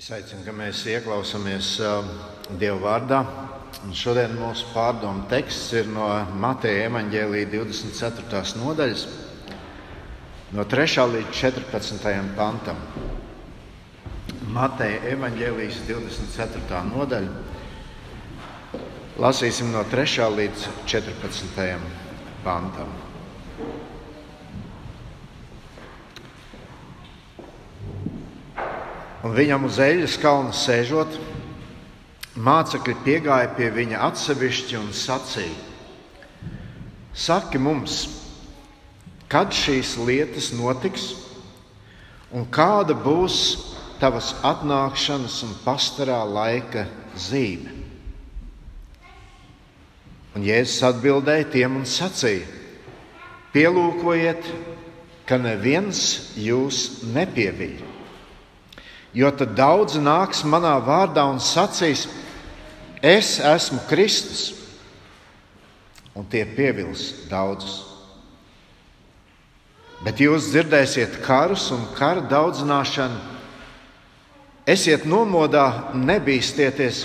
Es aicinu, ka mēs ieklausāmies uh, Dieva vārdā. Un šodien mūsu pārdomu teksts ir no Mateja evaņģēlīja 24. nodaļas, no 3. līdz 14. pantam. Mateja evaņģēlijas 24. nodaļa. Lasīsim no 3. līdz 14. pantam. Un viņam uz eļļas kalna sēžot, mācekļi piegāja pie viņa atsevišķi un sacīja: Saki mums, kad šīs lietas notiks, un kāda būs tavas atnākšanas un pastarā laika zīme? Un Jēzus atbildēja tiem un sacīja: Pielūkojiet, ka neviens jūs nepieviļ. Jo tad daudzi nāks manā vārdā un sacīs, es esmu Kristus, un tie pievils daudzus. Bet jūs dzirdēsiet karus un kara daudzināšanu. Esiet nomodā, nebīsties,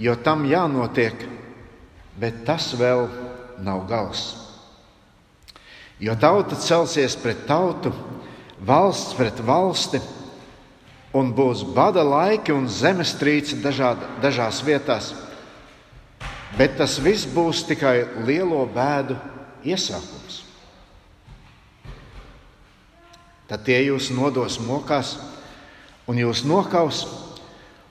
jo tam jānotiek, bet tas vēl nav gals. Jo tauta celsies pret tautu, valsts pret valsti un būs bada laiki un zemestrīce dažād, dažās vietās. Bet tas viss būs tikai lielo bēdu iesākums. Tad tie jūs nodos mokās, un jūs nokaus,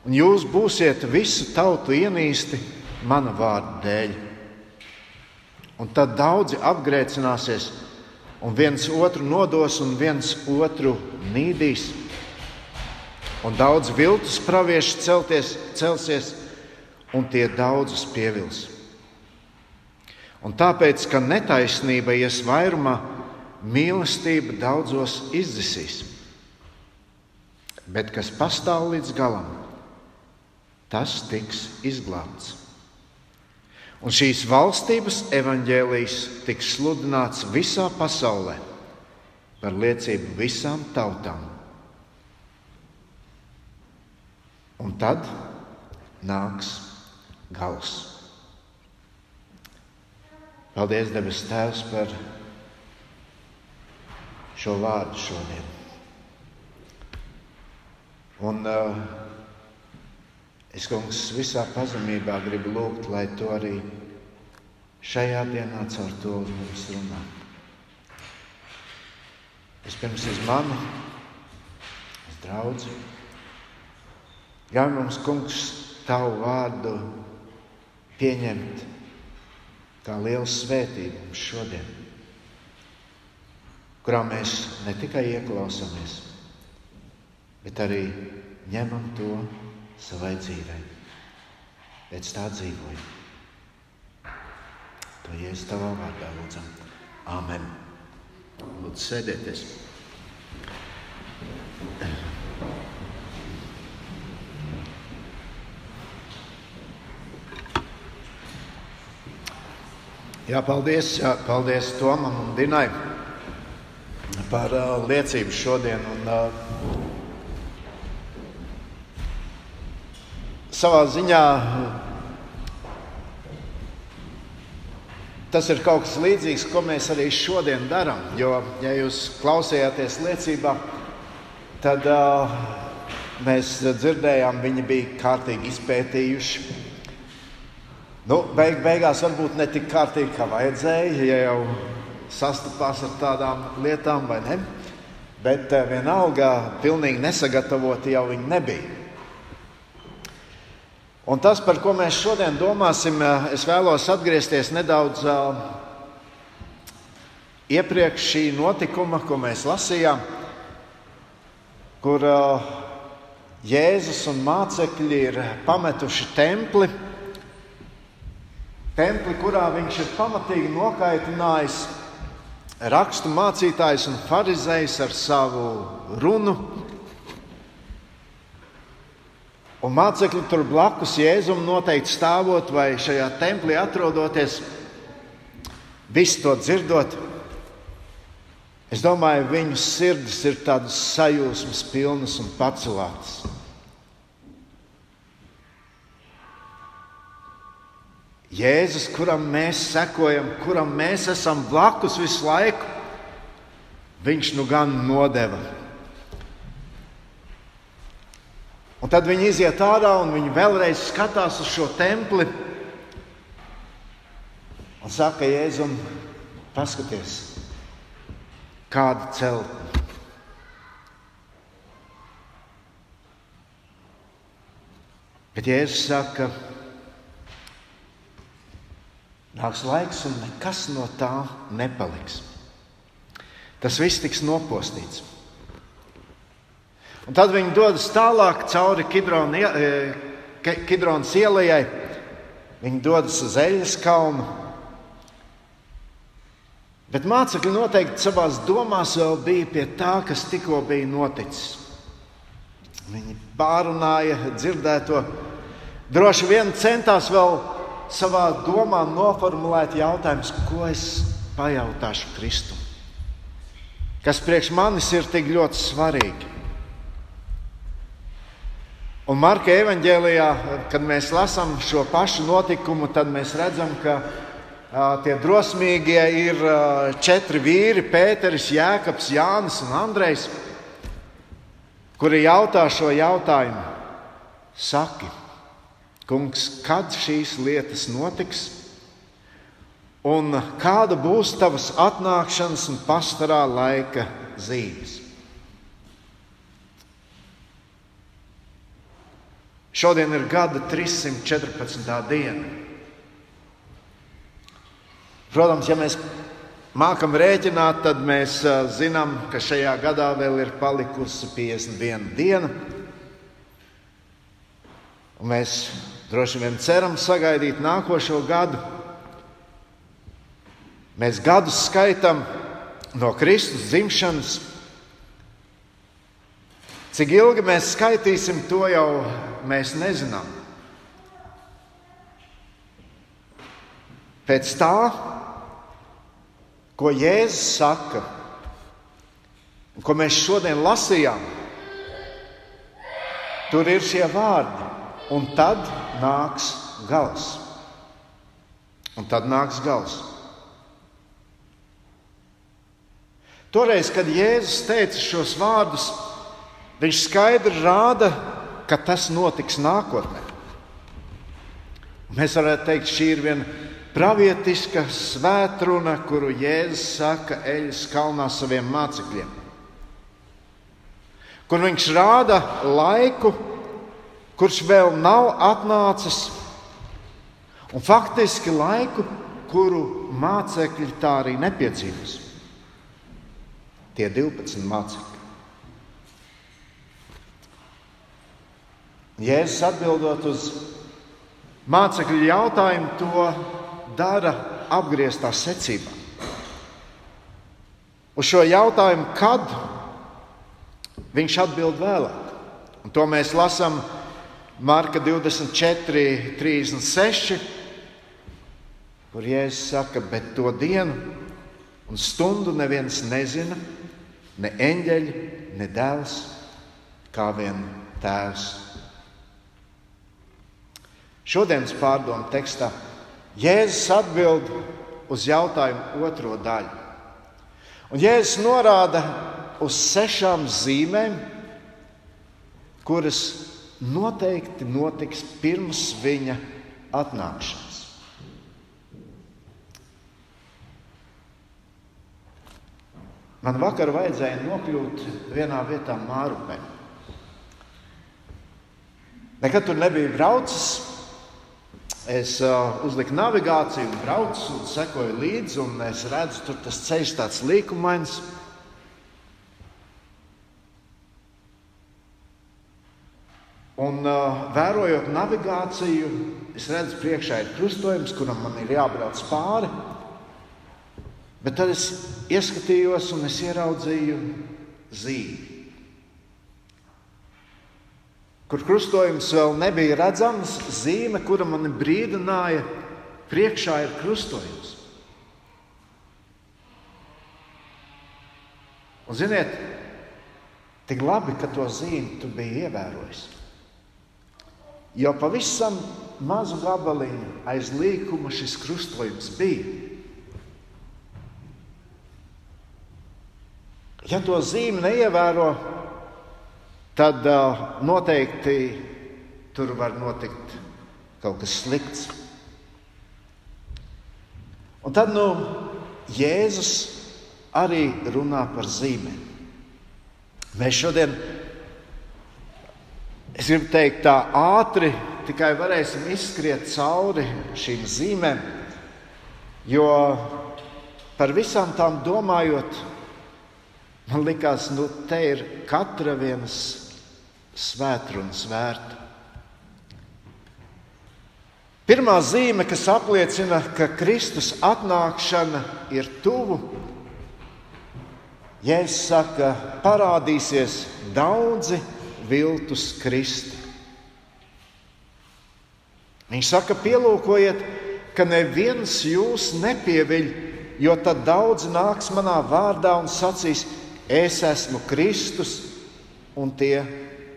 un jūs būsiet visu tautu ienīsti mana vārda dēļ. Un tad daudzi apgrēcināsies, un viens otru nodos, un viens otru nīdīs un daudz viltus praviešu celties, celsies, un tie daudzus pievils. Un tāpēc, ka netaisnība ies vairumā, mīlestība daudzos izdzisīs. Bet kas pastāv līdz galam, tas tiks izglābts. Un šīs valstības evaņģēlijas tiks sludināts visā pasaulē par liecību visām tautām Un tad nāks gals. Paldies, debes Tēvs, par šo vārdu šodien. Un uh, es, kungs, visā pazemībā gribu lūgt, lai tu arī šajā dienā caur to mums runā. Vispirms uz mani, uz draugu Ļauj mums, Kungs, tavu vārdu pieņemt kā lielu svētību mums šodien, kurā mēs ne tikai ieklausāmies, bet arī ņemam to savai dzīvei. Pēc tā dzīvojam. To jēzus tavā vārdā lūdzam. Āmen. Lūdzu, sēdieties. Jā, paldies, jā, paldies Tomam un Dinai par uh, liecību šodien. Un, uh, savā ziņā tas ir kaut kas līdzīgs, ko mēs arī šodien darām. Jo, ja jūs klausījāties liecībā, tad uh, mēs dzirdējām, viņi bija kārtīgi izpētījuši Nu, beig, beigās varbūt ne tik kārtīgi, kā vajadzēja, ja jau sastapās ar tādām lietām, vai ne? Bet eh, vienalga, pilnīgi nesagatavoti jau viņi nebija. Un tas, par ko mēs šodien domāsim, eh, es vēlos atgriezties nedaudz uh, iepriekš šī notikuma, ko mēs lasījām, kur Jēzus un mācekļi ir pametuši templi templi, kurā viņš ir pamatīgi nokaitinājis rakstu mācītājus un farizējus ar savu runu. Un mācekļi tur blakus Jēzum noteikti stāvot vai šajā templī atrodoties, visu to dzirdot. Es domāju, viņu sirdis ir tādas sajūsmas pilnas un pacelātas. Jēzus, kuram mēs sekojam, kuram mēs esam blakus visu laiku, viņš nu gan nodeva. Un tad viņi iziet ārā un viņi vēlreiz skatās uz šo templi un saka, Jēzum, paskaties, kāda celtne. Bet Jēzus saka, nāks laiks, un nekas no tā nepaliks. Tas viss tiks nopostīts. Un tad viņi dodas tālāk cauri e, Kidronas ielai. Viņi dodas uz Eļas kalnu. Bet mācekļi noteikti savā domās vēl bija pie tā, kas tikko bija noticis. Viņi pārunāja dzirdēto Droši vien centās vēl savā domā noformulēt jautājumus, ko es pajautāšu Kristum. Kas priekš manis ir tik ļoti svarīgi. Un Marka evanģēlijā, kad mēs lasām šo pašu notikumu, tad mēs redzam, ka a, tie drosmīgie ir a, četri vīri - Pēteris, Jēkabs, Jānis un Andrejs, kuri jautā šo jautājumu. Saki, Kungs, kad šīs lietas notiks, un kāda būs tavas atnākšanas un pastarā laika zīmes? Šodien ir gada 314. diena. Protams, ja mēs mākam rēķināt, tad mēs zinām, ka šajā gadā vēl ir palikusi 51 diena. Un mēs Droši vien ceram sagaidīt nākošo gadu. Mēs gadus skaitām no Kristus dzimšanas. Cik ilgi mēs skaitīsim, to jau mēs nezinām. Pēc tā, ko Jēzus saka, un ko mēs šodien lasījām, tur ir šie vārdi. Un tad nāks gals. Un tad nāks gals. Toreiz, kad Jēzus teica šos vārdus, viņš skaidri rāda, ka tas notiks nākotnē. Mēs varētu teikt, šī ir viena pravietiska svētruna, kuru Jēzus saka Eļas kalnā saviem mācekļiem. Kur viņš rāda laiku, kurš vēl nav atnācis, un faktiski laiku, kuru mācekļi tā arī nepiedzīvos. Tie 12 mācekļi. Jēzus atbildot uz mācekļu jautājumu, to dara apgrieztā secībā. Uz šo jautājumu, kad viņš atbild vēlāk. Un to mēs lasām Marka 24, 36, kur Jēzus saka, bet to dienu un stundu neviens nezina, ne eņģeļi, ne dēls, kā vien tēvs. Šodienas pārdomu tekstā Jēzus atbild uz jautājumu otro daļu. Un Jēzus norāda uz sešām zīmēm, kuras noteikti notiks pirms viņa atnākšanas. Man vakar vajadzēja nokļūt vienā vietā, Mārupē. Nekad tur nebija braucis. Es uh, uzliku navigāciju, braucu un sekoju līdzi, un es redzu, tur tas ceļš tāds līkumains. Un, uh, vērojot navigāciju, es redzu, priekšā ir krustojums, kuram man ir jābrauc pāri. Bet tad es ieskatījos un es ieraudzīju zīmi. Kur krustojums vēl nebija redzams, zīme, kura man brīdināja, priekšā ir krustojums. Un, ziniet, tik labi, ka to zīmi tu biji ievērojis. Jo pavisam mazu gabaliņu aiz līkuma šis krustojums bija. Ja to zīmi neievēro, tad uh, noteikti tur var notikt kaut kas slikts. Un tad nu, Jēzus arī runā par zīmēm. Mēs šodien, es gribu teikt, tā ātri tikai varēsim izskriet cauri šīm zīmēm, jo par visām tām domājot, man likās, nu, te ir katra vienas svētrunas vērta. Pirmā zīme, kas apliecina, ka Kristus atnākšana ir tuvu, Jēzus saka, parādīsies daudzi viltus kristi. Viņš saka, pielūkojiet, ka neviens jūs nepieviļ, jo tad daudzi nāks manā vārdā un sacīs, es esmu Kristus, un tie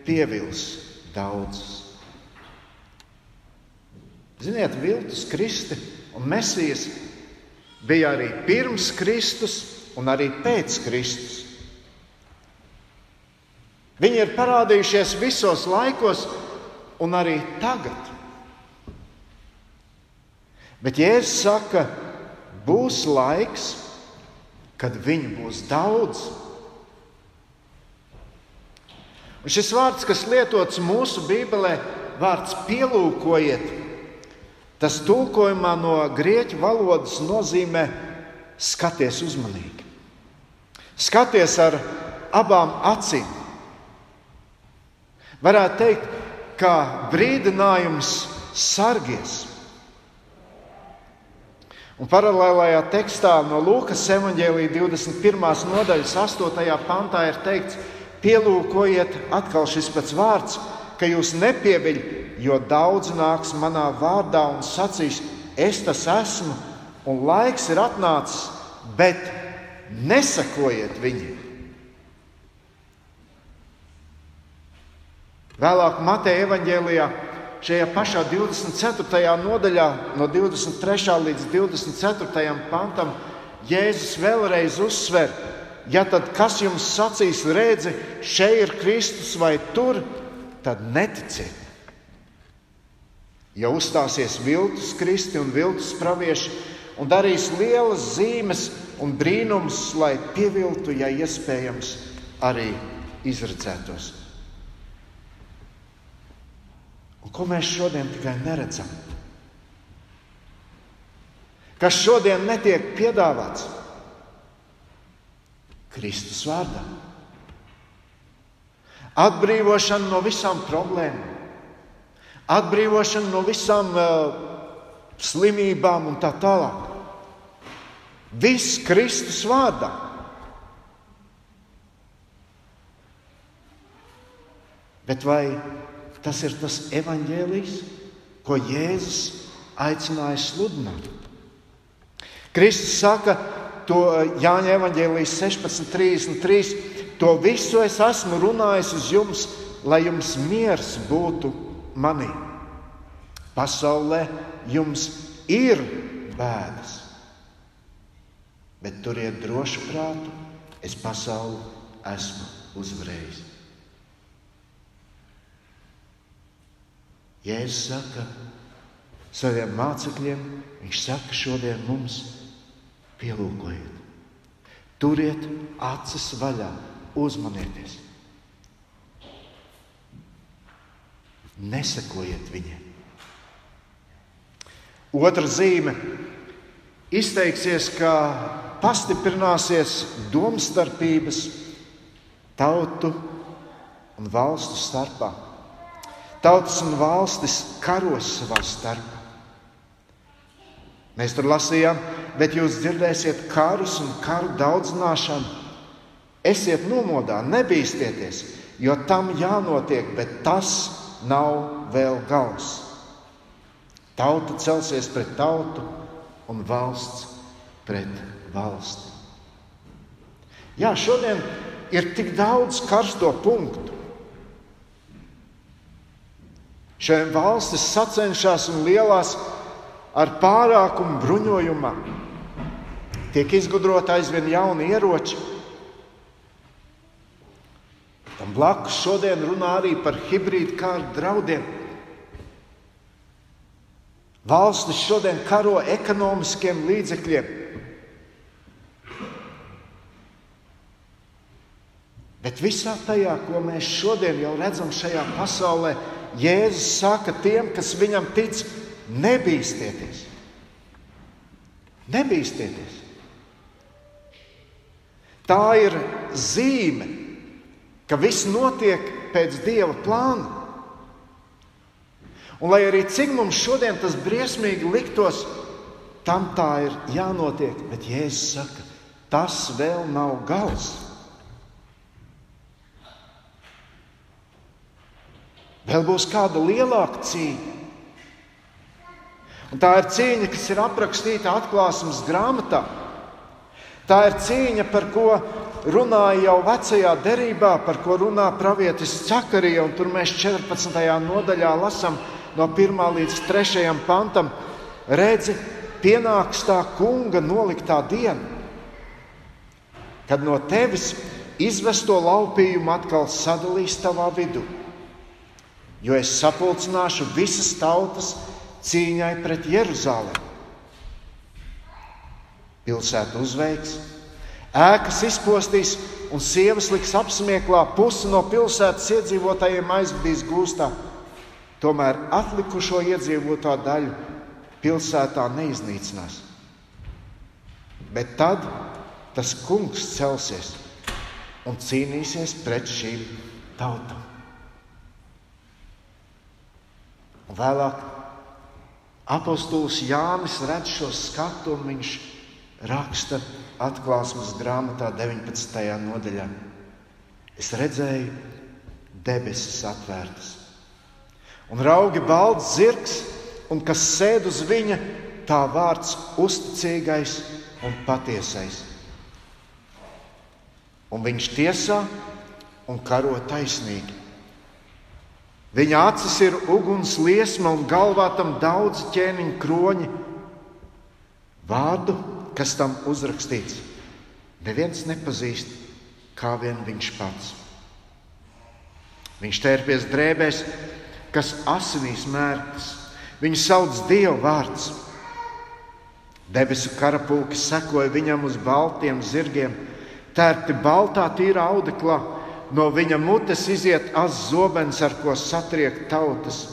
pievils daudzus. Ziniet, viltus Kristi un Mesijas bija arī pirms Kristus un arī pēc Kristus. Viņi ir parādījušies visos laikos un arī tagad. Bet Jēzus saka, būs laiks, kad viņu būs daudz. Un šis vārds, kas lietots mūsu Bībelē, vārds pielūkojiet, Tas tulkojumā no grieķu valodas nozīmē skaties uzmanīgi. Skaties ar abām acīm. Varētu teikt, kā brīdinājums sargies. Un paralēlajā tekstā no Lūkas evanģēlīja 21. nodaļas 8. pantā ir teikts, pielūkojiet atkal šis pats vārds, ka jūs nepieviļat jo daudz nāks manā vārdā un sacīs, es tas esmu, un laiks ir atnācis, bet nesakojiet viņiem. Vēlāk Mateja evanģēlijā, šajā pašā 24. nodaļā, no 23. līdz 24. pantam, Jēzus vēlreiz uzsver, ja tad kas jums sacīs, redzi, šeit ir Kristus vai tur, tad neticiet. Ja uzstāsies viltus kristi un viltus pravieši un darīs lielas zīmes un brīnums, lai pieviltu, ja iespējams, arī izredzētos. Un ko mēs šodien tikai neredzam? Kas šodien netiek piedāvāts? Kristus vārdā. Atbrīvošana no visām problēmām atbrīvošana no visām uh, slimībām un tā tālāk. Viss Kristus vārdā. Bet vai tas ir tas evaņģēlijs, ko Jēzus aicināja sludināt? Kristus saka, to Jāņa evaņģēlijas 16.33. To visu es esmu runājis uz jums, lai jums miers būtu manī. Pasaulē jums ir bēdas, bet turiet drošu prātu, es pasauli esmu uzvarējis. Jēzus saka saviem mācekļiem, viņš saka šodien mums, pielūkojiet, turiet acis vaļā, uzmanieties! Nesekojiet viņiem. Otra zīme izteiksies, ka pastiprināsies domstarpības tautu un valstu starpā. Tautas un valstis karos savā starpā. Mēs tur lasījām, bet jūs dzirdēsiet karus un karu daudzināšanu. Esiet nomodā, nebīsties, jo tam jānotiek, bet tas nav vēl gals. Tauta celsies pret tautu un valsts pret valsti. Jā, šodien ir tik daudz karsto punktu. Šajām valstis sacenšas un lielās ar pārākumu bruņojumā. Tiek izgudrota aizvien jauni ieroči. Tam blakus šodien runā arī par hibrīdu kārtu draudiem. Valstis šodien karo ekonomiskiem līdzekļiem. Bet visā tajā, ko mēs šodien jau redzam šajā pasaulē, Jēzus saka tiem, kas viņam tic, nebīsties. Nebīsties. Tā ir zīme, ka viss notiek pēc dieva plāna. Un lai arī cik mums šodien tas briesmīgi liktos, tam tā ir jānotiek, bet Jēzus saka, tas vēl nav gals. Vēl būs kāda lielāka cīņa. Un tā ir cīņa, kas ir aprakstīta atklāsmes grāmatā. Tā ir cīņa, par ko runāja jau vecajā derībā, par ko runā pravietis Cakarija. Tur mēs 14. nodaļā lasām no 1 līdz 3 pantam. Redzi, pienāks tā kunga noliktā diena, kad no tevis izvesto laupījumu atkal sadalīs tavā vidū jo es sapulcināšu visas tautas cīņai pret Jeruzalemi. Pilsēta uzveiks, ēkas izpostīs un sievas liks apsmieklā, pusi no pilsētas iedzīvotājiem aizvedīs gūstā. Tomēr atlikušo iedzīvotāju daļu pilsētā neiznīcinās. Bet tad tas kungs celsies un cīnīsies pret šīm tautām. Un vēlāk apostols Jānis redz šo skatu un viņš raksta atklāsmes grāmatā 19. nodaļā. Es redzēju debesis atvērtas, un raugi balts zirgs, un kas sēd uz viņa, tā vārds uzticīgais un patiesais. Un viņš tiesā un karo taisnīgi. Viņa acis ir uguns liesma un galvā tam daudz ķēniņu kroņi. Vārdu, kas tam uzrakstīts, neviens nepazīst, kā vien viņš pats. Viņš tērpies drēbēs, kas asinīs mērķis. Viņu sauc Dieva vārds. Debesu karapulki sekoja viņam uz baltiem zirgiem, tērpti baltā, tīrā audeklā No viņa mutes iziet az zobens, ar ko satriek tautas.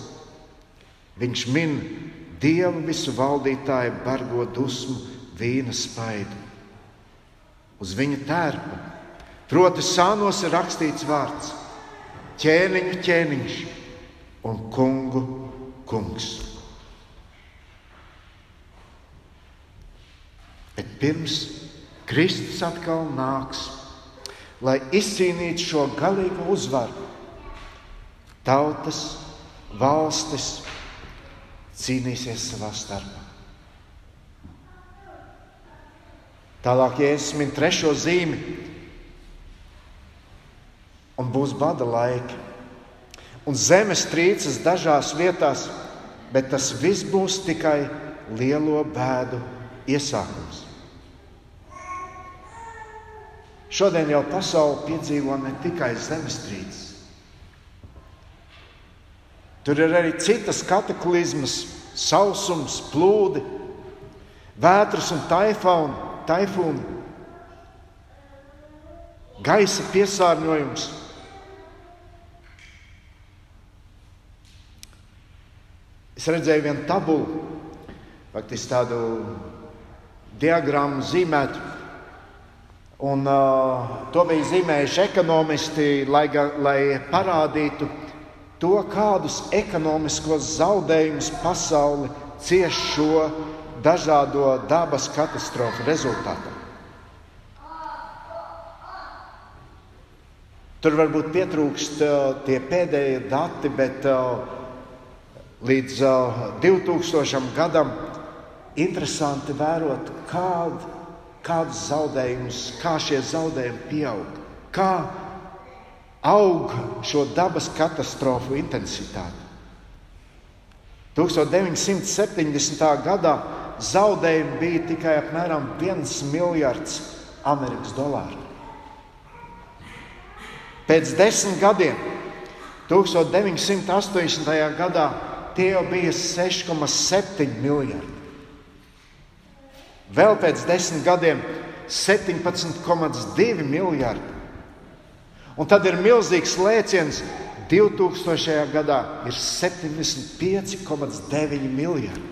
Viņš min dievu visu valdītāju bargo dusmu, vīna spaidu. Uz viņa tērpa, proti, sānos ir rakstīts vārds - ķēniņu ķēniņš un kungu kungs. Bet pirms Kristus atkal nāks lai izcīnītu šo galīgo uzvaru. Tautas, valstis cīnīsies savā starpā. Tālāk, ja es minu trešo zīmi, un būs bada laiki, un zemes trīcas dažās vietās, bet tas viss būs tikai lielo bēdu iesākums. Šodien jau pasaule piedzīvo ne tikai zemestrīces. Tur ir arī citas kataklizmas, sausums, plūdi, vētras un taifūni, gaisa piesārņojums. Es redzēju vienu tabulu, faktiski tādu diagrammu zīmētu Un, uh, to bija zīmējuši ekonomisti, lai, lai parādītu to, kādus ekonomiskos zaudējumus pasauli cieš šo dažādo dabas katastrofu rezultātā. Tur varbūt pietrūkst uh, tie pēdējie dati, bet uh, līdz uh, 2000 gadam interesanti vērot, kāda kādus zaudējumus, kā šie zaudējumi pieaug, kā aug šo dabas katastrofu intensitāte. 1970. gadā zaudējumi bija tikai apmēram 1 miljards Amerikas dolāru. Pēc desmit gadiem, 1980. gadā, tie jau bija 6,7 miljardi. Vēl pēc desmit gadiem 17,2 miljardi. Un tad ir milzīgs lēciens. 2000. gadā ir 75,9 miljardi.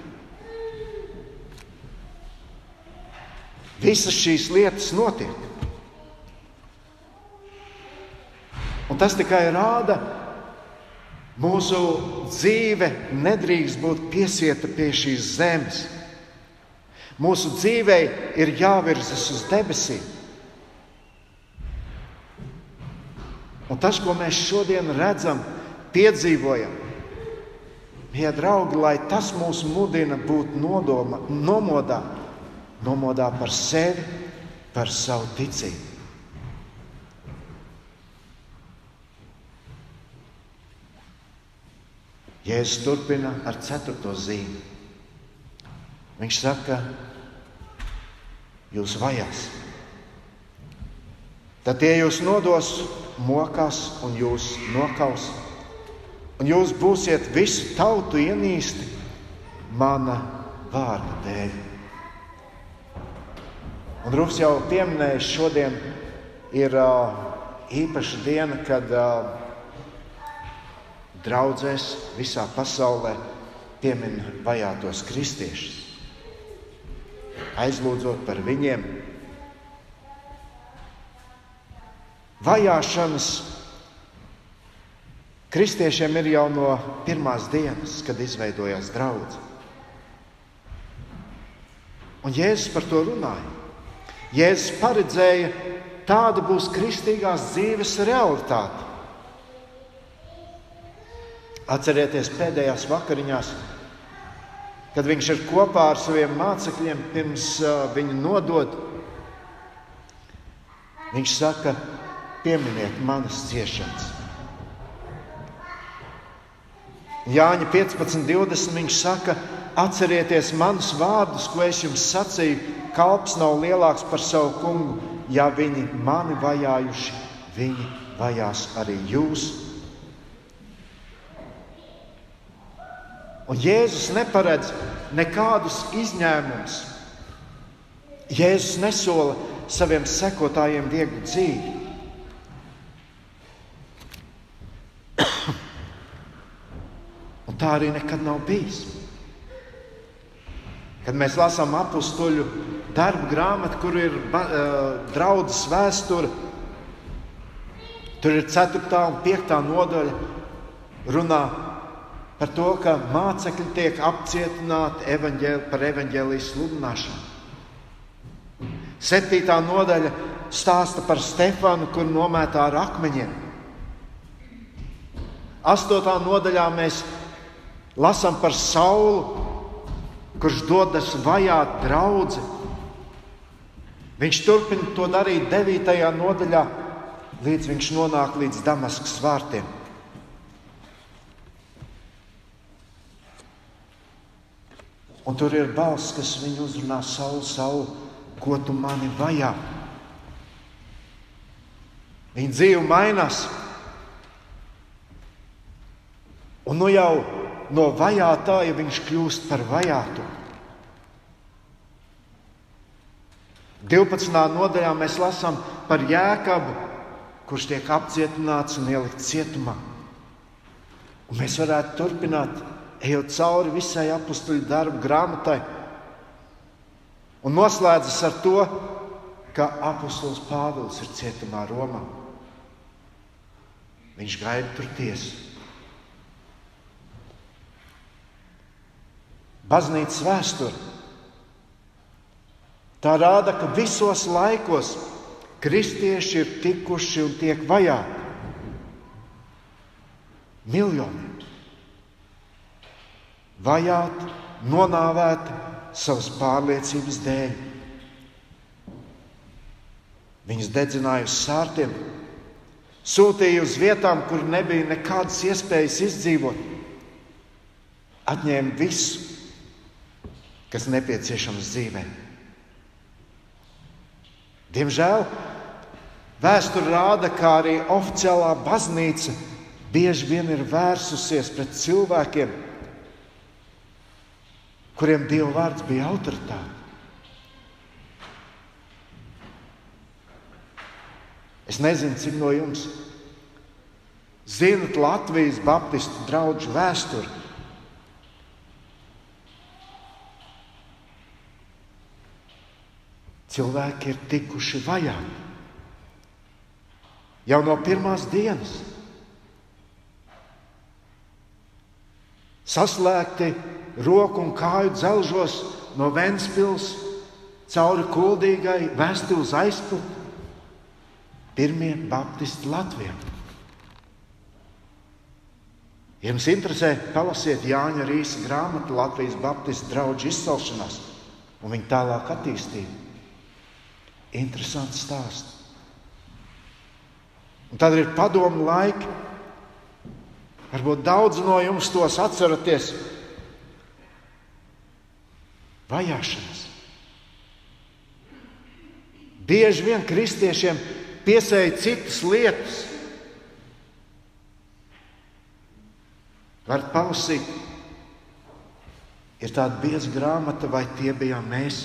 Visas šīs lietas notiek. Un tas tikai rāda, mūsu dzīve nedrīkst būt piesieta pie šīs zemes. Mūsu dzīvei ir jāvirzas uz debesīm. Un tas, ko mēs šodien redzam, piedzīvojam, mie draugi, lai tas mūs mudina būt nodoma, nomodā, nomodā par sevi, par savu ticību. Jēzus turpina ar ceturto zīmi. Viņš saka, jūs vajās. Tad tie jūs nodos mokās un jūs nokaus, un jūs būsiet visu tautu ienīsti mana vārda dēļ. Un Rūps jau pieminēja, šodien ir uh, īpaša diena, kad uh, draudzēs visā pasaulē piemin vajātos kristiešus aizlūdzot par viņiem. Vajāšanas kristiešiem ir jau no pirmās dienas, kad izveidojās draugs. Un Jēzus par to runāja. Jēzus paredzēja, tāda būs kristīgās dzīves realitāte. Atcerieties, pēdējās vakariņās kad viņš ir kopā ar saviem mācekļiem pirms viņu nodod. Viņš saka, pieminiet manas ciešanas. Jāņa 15, 20. Viņš saka, atcerieties manus vārdus, ko es jums sacīju. Kalps nav lielāks par savu kungu. Ja viņi mani vajājuši, viņi vajās arī jūs. Un Jēzus neparedz nekādus izņēmumus. Jēzus nesola saviem sekotājiem vieglu dzīvi. Un tā arī nekad nav bijis. Kad mēs lasām apakstuļu darbu grāmatu, kur ir uh, draudzes vēsture, tur ir 4. un 5. nodaļa, runā par to, ka mācekļi tiek apcietināti evaņģēli, par evaņģēlijas sludināšanu. Septītā nodaļa stāsta par Stefanu, kur nomētā ar akmeņiem. Astotā nodaļā mēs lasām par Saulu, kurš dodas vajāt draugu. Viņš turpina to darīt 9. nodaļā, līdz viņš nonāk līdz Damaskas vārtiem. Un tur ir balss, kas viņu uzrunā savu, savu, ko tu mani vajā. Viņa dzīve mainās. Un nu jau no vajātāja viņš kļūst par vajātu. 12. nodaļā mēs lasām par jēkabu, kurš tiek apcietināts un ielikts cietumā. Un mēs varētu turpināt ejot cauri visai apakstuļu darbu grāmatai, un noslēdzas ar to, ka apustulis Pāvils ir cietumā Romā. Viņš gaida tur tiesu. Baznīcas vēsture. Tā rāda, ka visos laikos kristieši ir tikuši un tiek vajāti. Miljoniem vajāti, nonāvēti savas pārliecības dēļ. Viņus dedzināja uz sārtiem, sūtīja uz vietām, kur nebija nekādas iespējas izdzīvot. atņēma visu, kas nepieciešams dzīvē. Diemžēl vēsture rāda, ka arī oficiālā baznīca bieži vien ir vērsusies pret cilvēkiem, kuriem Dieva vārds bija autoritāte. Es nezinu, cik no jums zinat Latvijas Baptistu draugu vēsturi. Cilvēki ir tikuši vajāti jau no pirmās dienas. Saslēgti roku un kāju dzelžos no Vēncpils cauri kuldīgai vēsti uz aizpildu. Pirmie baptisti Latvijā. Ja jums interesē, palasiet Jāņa Rīsa grāmatu Latvijas Baptistu draugu izcelšanās un viņa tālāk attīstību. Interesants stāsts. Un tad ir padomu laiki. Varbūt daudz no jums tos atceraties. Vajāšanas. Bieži vien kristiešiem piesēja citas lietas. Varat palasīt, ir tāda bieza grāmata, vai tie bijām mēs,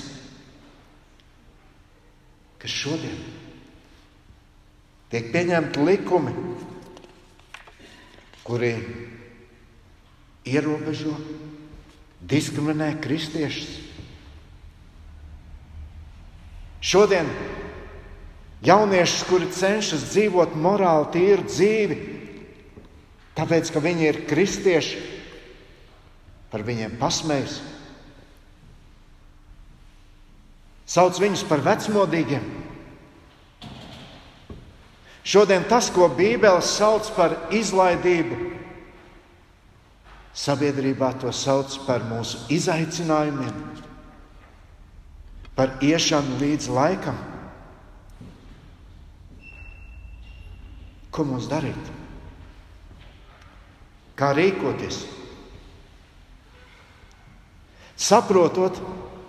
kas šodien tiek pieņemti likumi, kuri ierobežo, diskriminē kristiešus. Šodien jauniešus, kuri cenšas dzīvot morāli tīru dzīvi, tāpēc ka viņi ir kristieši, par viņiem pasmējas. Sauc viņus par vecmodīgiem. Šodien tas, ko Bībele sauc par izlaidību, sabiedrībā to sauc par mūsu izaicinājumiem, par iešanu līdz laikam. Ko mums darīt? Kā rīkoties? Saprotot,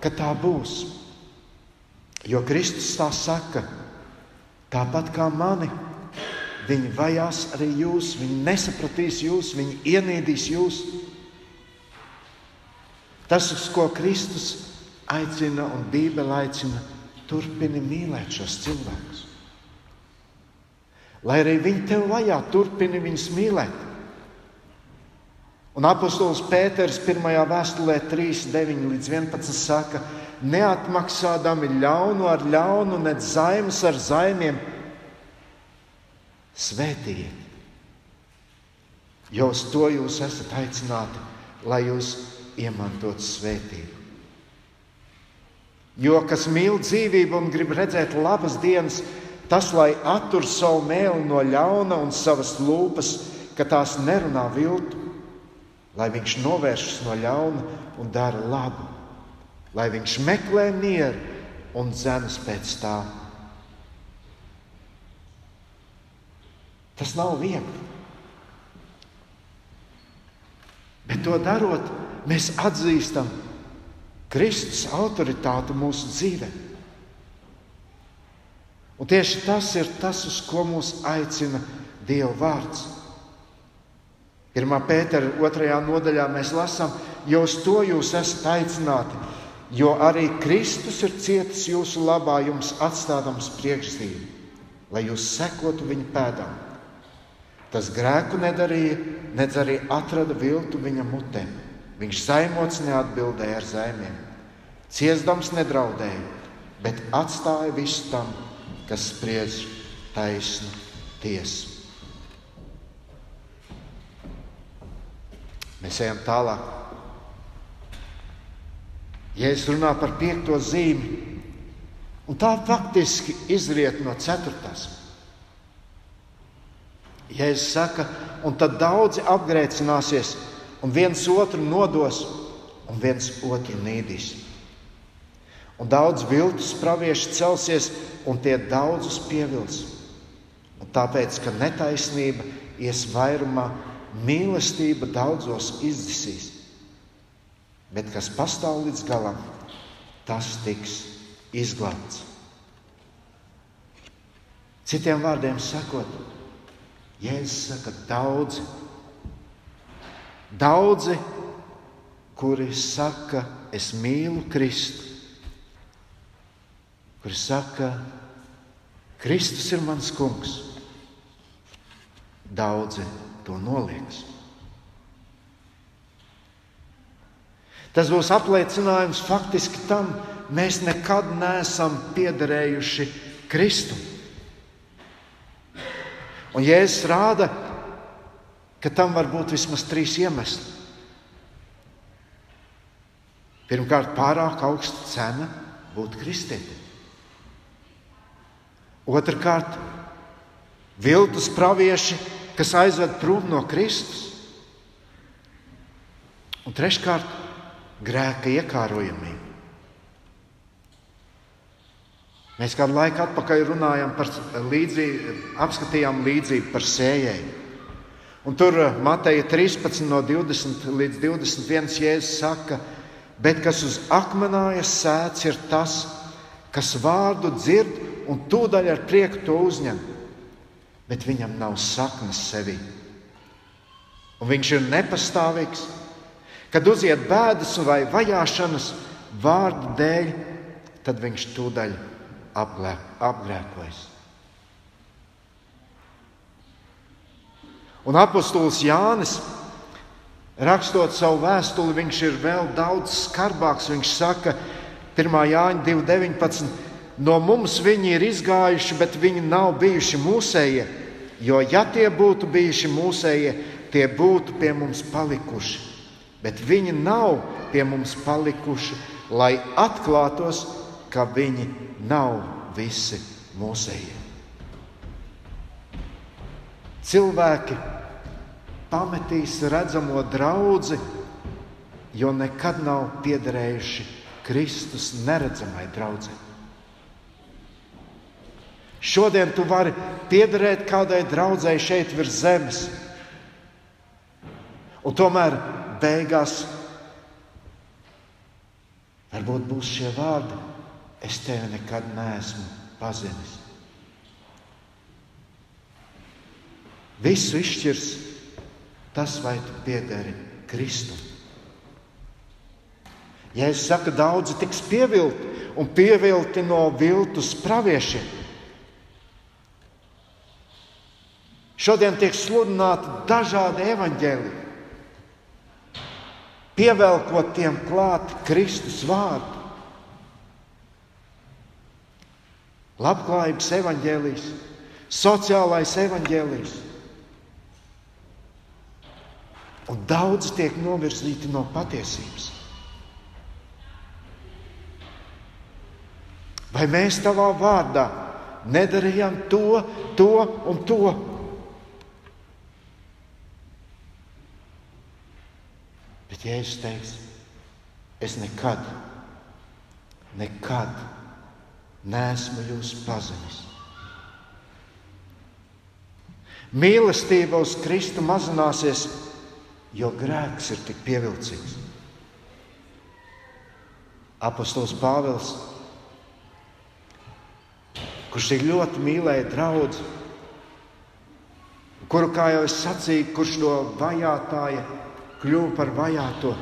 ka tā būs. Jo Kristus tā saka, tāpat kā mani, viņi vajās arī jūs, viņi nesapratīs jūs, viņi ienīdīs jūs. Tas, uz ko Kristus aicina un Bībele aicina, turpini mīlēt šos cilvēkus. Lai arī viņi tev vajā, turpini viņus mīlēt. Un apustulis Pēters 1. vēstulē 3, 9 līdz 11 saka, neatmaksādami ļaunu ar ļaunu, ne zaimus ar zaimiem, svētījiet. Jo uz to jūs esat aicināti, lai jūs iemantotu svētību. Jo kas mīl dzīvību un grib redzēt labas dienas, tas lai attur savu mēlu no ļauna un savas lūpas, ka tās nerunā viltu, lai viņš novēršas no ļauna un dara labu, lai viņš meklē mieru un dzenas pēc tā. Tas nav viegli. Bet to darot, mēs atzīstam, ka Kristus autoritāti mūsu dzīvē. Un tieši tas ir tas, uz ko mūs aicina Dieva vārds. 1. pētera otrajā nodaļā mēs lasām, jo uz to jūs esat aicināti, jo arī Kristus ir cietis jūsu labā, jums atstādams priekšzīmi, lai jūs sekotu viņa pēdām. Tas grēku nedarīja, nedz arī atrada viltu viņa mutē. Viņš zaimots neatbildēja ar zaimiem. Ciesdams nedraudēja, bet atstāja visu tam, kas spriež taisnu tiesu. Mēs ejam tālāk. Ja es runāju par piekto zīmi, un tā faktiski izriet no ceturtās. Ja es saku, un tad daudzi apgrēcināsies, un viens otru nodos, un viens otru nīdīs. Un daudz viltus pravieši celsies, un tie daudzus pievils. Un tāpēc, ka netaisnība ies vairumā, mīlestība daudzos izdzisīs. bet kas pastāv līdz galam, tas tiks izglābts. Citiem vārdiem sakot, Jēzus saka, daudzi, daudzi, kuri saka, es mīlu Kristu, kuri saka, Kristus ir mans kungs, daudzi to nolieks. Tas būs apliecinājums faktiski tam, mēs nekad neesam piederējuši Kristum. Un Jēzus rāda, ka tam var būt vismaz trīs iemesli. Pirmkārt, pārāk augsta cena būt kristietim. Otrakārt, viltus pravieši, kas aizved prom no Kristus. Un treškārt, grēka iekārojamību. Mēs kādu laiku atpakaļ runājām par līdzību, apskatījām līdzību par sējēju. Un tur eh, Mateja 13, no 20 līdz 21. jēzus saka, bet kas uz akmenājas sēts, ir tas, kas vārdu dzird un tūdaļ ar prieku to uzņem, bet viņam nav saknes sevī. Un viņš ir nepastāvīgs, Kad uziet bēdas vai vajāšanas vārdu dēļ, tad viņš tūdaļ apgrēkojas. Un apustulis Jānis, rakstot savu vēstuli, viņš ir vēl daudz skarbāks. Viņš saka, 1. Jāņa 2.19. No mums viņi ir izgājuši, bet viņi nav bijuši mūsējie. Jo, ja tie būtu bijuši mūsējie, tie būtu pie mums palikuši bet viņi nav pie mums palikuši, lai atklātos, ka viņi nav visi mūsējie. Cilvēki pametīs redzamo draugu, jo nekad nav piederējuši Kristus neredzamai draudzē. Šodien tu vari piederēt kādai draudzēji šeit virs zemes, un tomēr beigās varbūt būs šie vārdi: Es tevi nekad neesmu pazinis. Visu izšķirs tas, vai tu piederi Kristum. Ja es saku, daudzi tiks pievilti un pievilti no viltus praviešiem. Šodien tiek sludināti dažādi evaņģēliji pievelkot tiem klāt Kristus vārdu. Labklājības evaņģēlijs, sociālais evaņģēlijs. Un daudz tiek novirzīti no patiesības. Vai mēs tavā vārdā nedarījām to, to un to? Bet Jēzus teiks, es nekad, nekad neesmu jūs pazinis. Mīlestība uz Kristu mazināsies, jo grēks ir tik pievilcīgs. Apostols Pāvils, kurš tik ļoti mīlēja draugu, kuru, kā jau es sacīju, kurš no vajātāja kļuva par vajāto.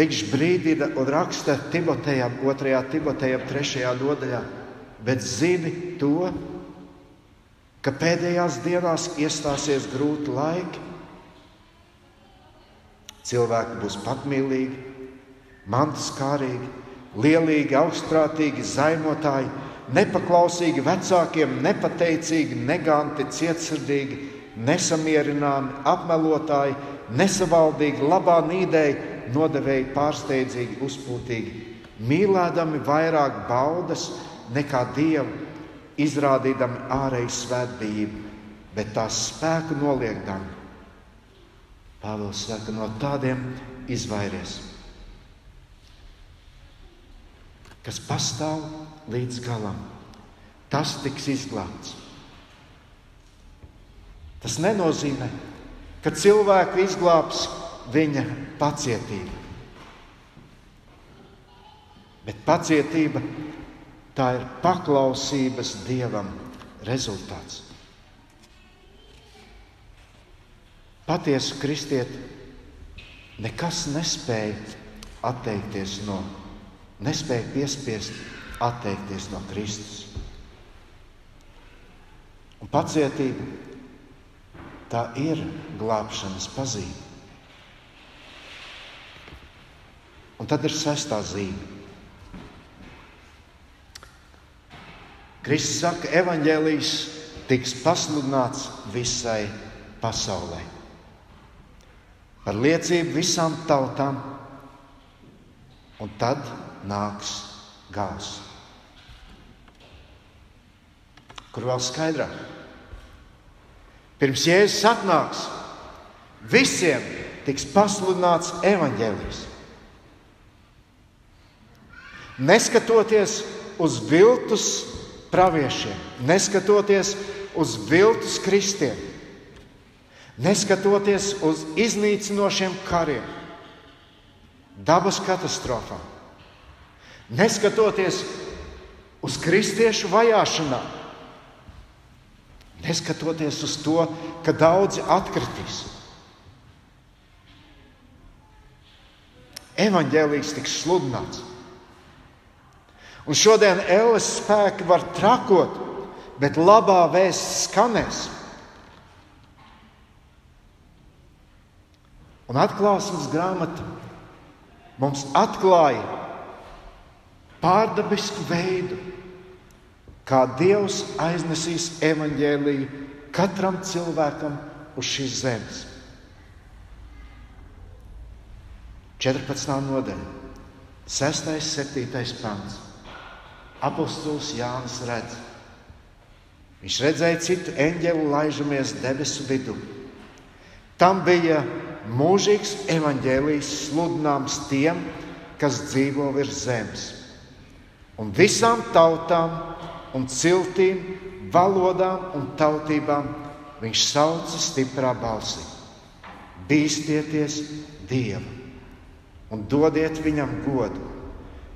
Viņš brīdina un raksta Timotejam, 2. Timotejam, 3. nodaļā, bet zini to, ka pēdējās dienās iestāsies grūti laiki. Cilvēki būs patmīlīgi, mantaskārīgi, lielīgi, augstprātīgi, zaimotāji, nepaklausīgi vecākiem, nepateicīgi, neganti, cietsirdīgi nesamierināmi, apmelotāji, nesavaldīgi, labā nīdēji, nodevēji, pārsteidzīgi, uzpūtīgi, mīlēdami vairāk baudas nekā dievu, izrādīdami ārēju svētbijību, bet tās spēku noliekdami. Pāvils saka, no tādiem izvairies, kas pastāv līdz galam. Tas tiks izglābts. Tas nenozīmē, ka cilvēku izglābs viņa pacietība. Bet pacietība tā ir paklausības dievam rezultāts. Patiesu kristieti nekas nespēja atteikties no, nespēja piespiest atteikties no Kristus. Un pacietība tā ir glābšanas pazīme. Un tad ir sestā zīme. Kristus saka, ka evaņģēlijs tiks pasludināts visai pasaulē. Par liecību visām tautām, un tad nāks gals. Kur vēl skaidrāk? Pirms Jēzus atnāks, visiem tiks pasludināts evaņģēlijs. Neskatoties uz viltus praviešiem, neskatoties uz viltus kristiem, neskatoties uz iznīcinošiem kariem, dabas katastrofām, neskatoties uz kristiešu vajāšanām, neskatoties uz to, ka daudzi atkritīs. Evangelijas tiks sludināts. Un šodien ēles spēki var trakot, bet labā vēsts skanēs. Un atklāsmes grāmata mums atklāja pārdabisku veidu, kā Dievs aiznesīs evaņģēlīju katram cilvēkam uz šīs zemes. 14. nodaļa, 6. un 7. pants. Apostols Jānis redz. Viņš redzēja citu eņģeli laižamies debesu vidū. Tam bija mūžīgs evaņģēlijs sludināms tiem, kas dzīvo virs zemes. Un visām tautām un ciltīm, valodām un tautībām viņš sauca stiprā balsī: Bīstieties Dievu un dodiet viņam godu!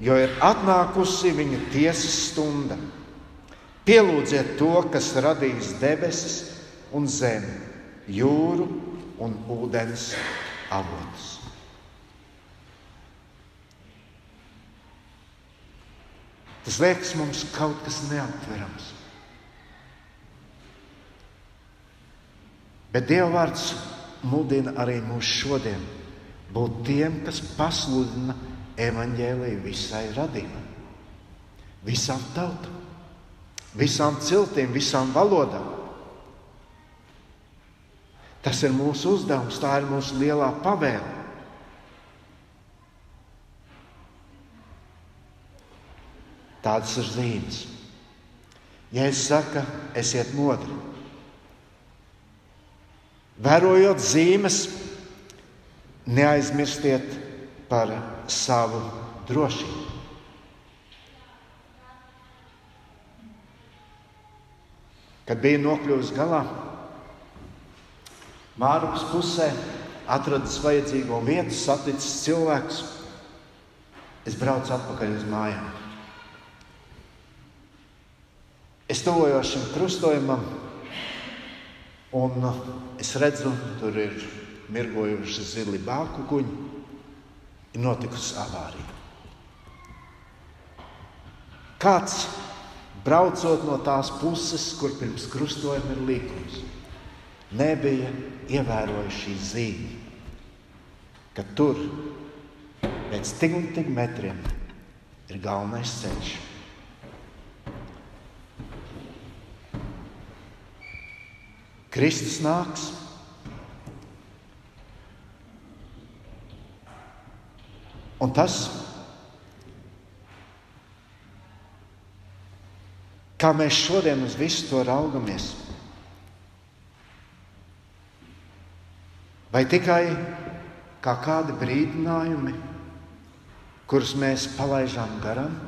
Jo ir atnākusi viņa tiesas stunda. Pielūdziet to, kas radījis debesis un zemi, jūru un ūdens avotus. Tas liekas mums kaut kas neaptverams. Bet Dieva vārds mudina arī mūs šodien būt tiem, kas pasludina evaņģēlīju visai radījumam, visām tautām, visām ciltīm, visām valodām. Tas ir mūsu uzdevums, tā ir mūsu lielā pavēle. Tādas ir zīmes. Ja es saku, esiet modri, vērojot zīmes, neaizmirstiet par savu drošību. Kad bija nokļuvis galā, Mārupas pusē atradis vajadzīgo vietu, saticis cilvēkus. Es braucu atpakaļ uz mājām. Es tuvojos šim krustojumam, un es redzu, tur ir mirgojuši zili bāku kuģi ir notikusi avārija. Kāds braucot no tās puses, kur pirms krustojuma ir līkums, nebija ievērojis šī zīme, ka tur pēc tik un tik metriem ir galvenais ceļš. Kristus nāks Un tas, kā mēs šodien uz visu to raugamies, vai tikai kā kādi brīdinājumi, kurus mēs palaidām garām,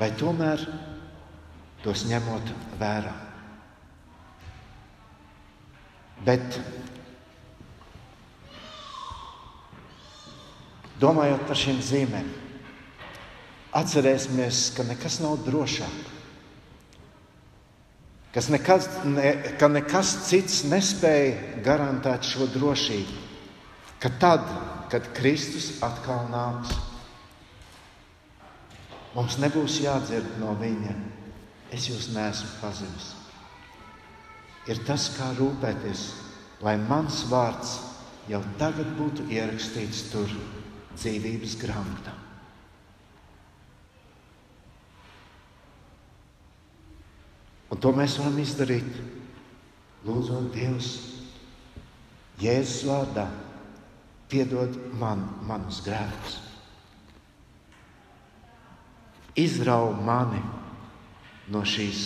vai tomēr tos ņemot vērā. Bet domājot par šīm zīmēm, atcerēsimies, ka nekas nav drošāk. Kas nekas, ne, ka nekas cits nespēja garantēt šo drošību. Ka tad, kad Kristus atkal nāks, mums nebūs jādzird no viņa, es jūs neesmu pazinis. Ir tas, kā rūpēties, lai mans vārds jau tagad būtu ierakstīts tur dzīvības grāmatā. Un to mēs varam izdarīt, lūdzot Dievs, Jēzus vārdā, piedod man manus grēkus. Izrauj mani no šīs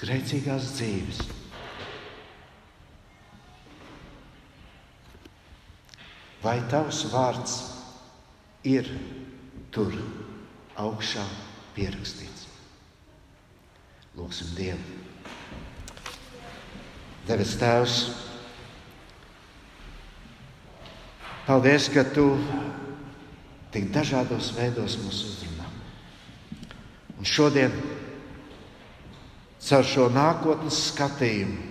grēcīgās dzīves. Vai tavs vārds ir tur augšā pierakstīts? Lūksim Dievu! Devis Tēvs, paldies, ka Tu tik dažādos veidos mūs uzrunā. Un šodien, caur šo nākotnes skatījumu,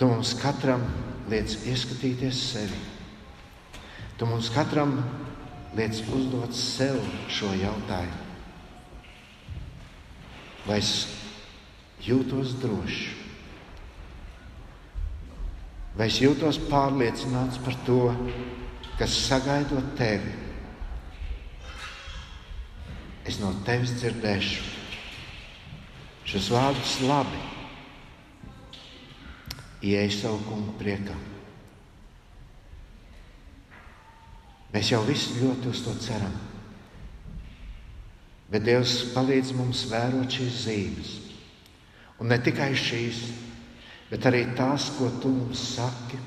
Tu mums katram liec ieskatīties sevi. Tu mums katram liec uzdot sev šo jautājumu. Vai es jūtos drošs? Vai es jūtos pārliecināts par to, kas sagaidot tevi? Es no tevis dzirdēšu šos vārdus labi. Ieej savu kungu priekā. Mēs jau visi ļoti uz to ceram. Bet Dievs palīdz mums vērot šīs zīmes. Un ne tikai šīs, bet arī tās, ko tu mums saki,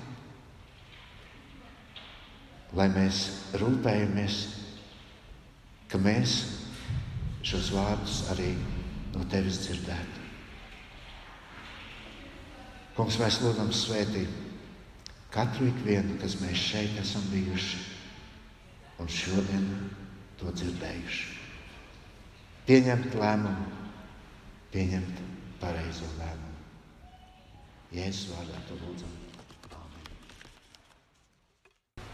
lai mēs rūpējamies, ka mēs šos vārdus arī no tevis dzirdētu. Kungs, mēs lūdzam svētīt katru ikvienu, kas mēs šeit esam bijuši un šodien to dzirdējuši. Pieņemt lēmumu, pieņemt pareizo lēmumu. Jēzus vārdā to lūdzam.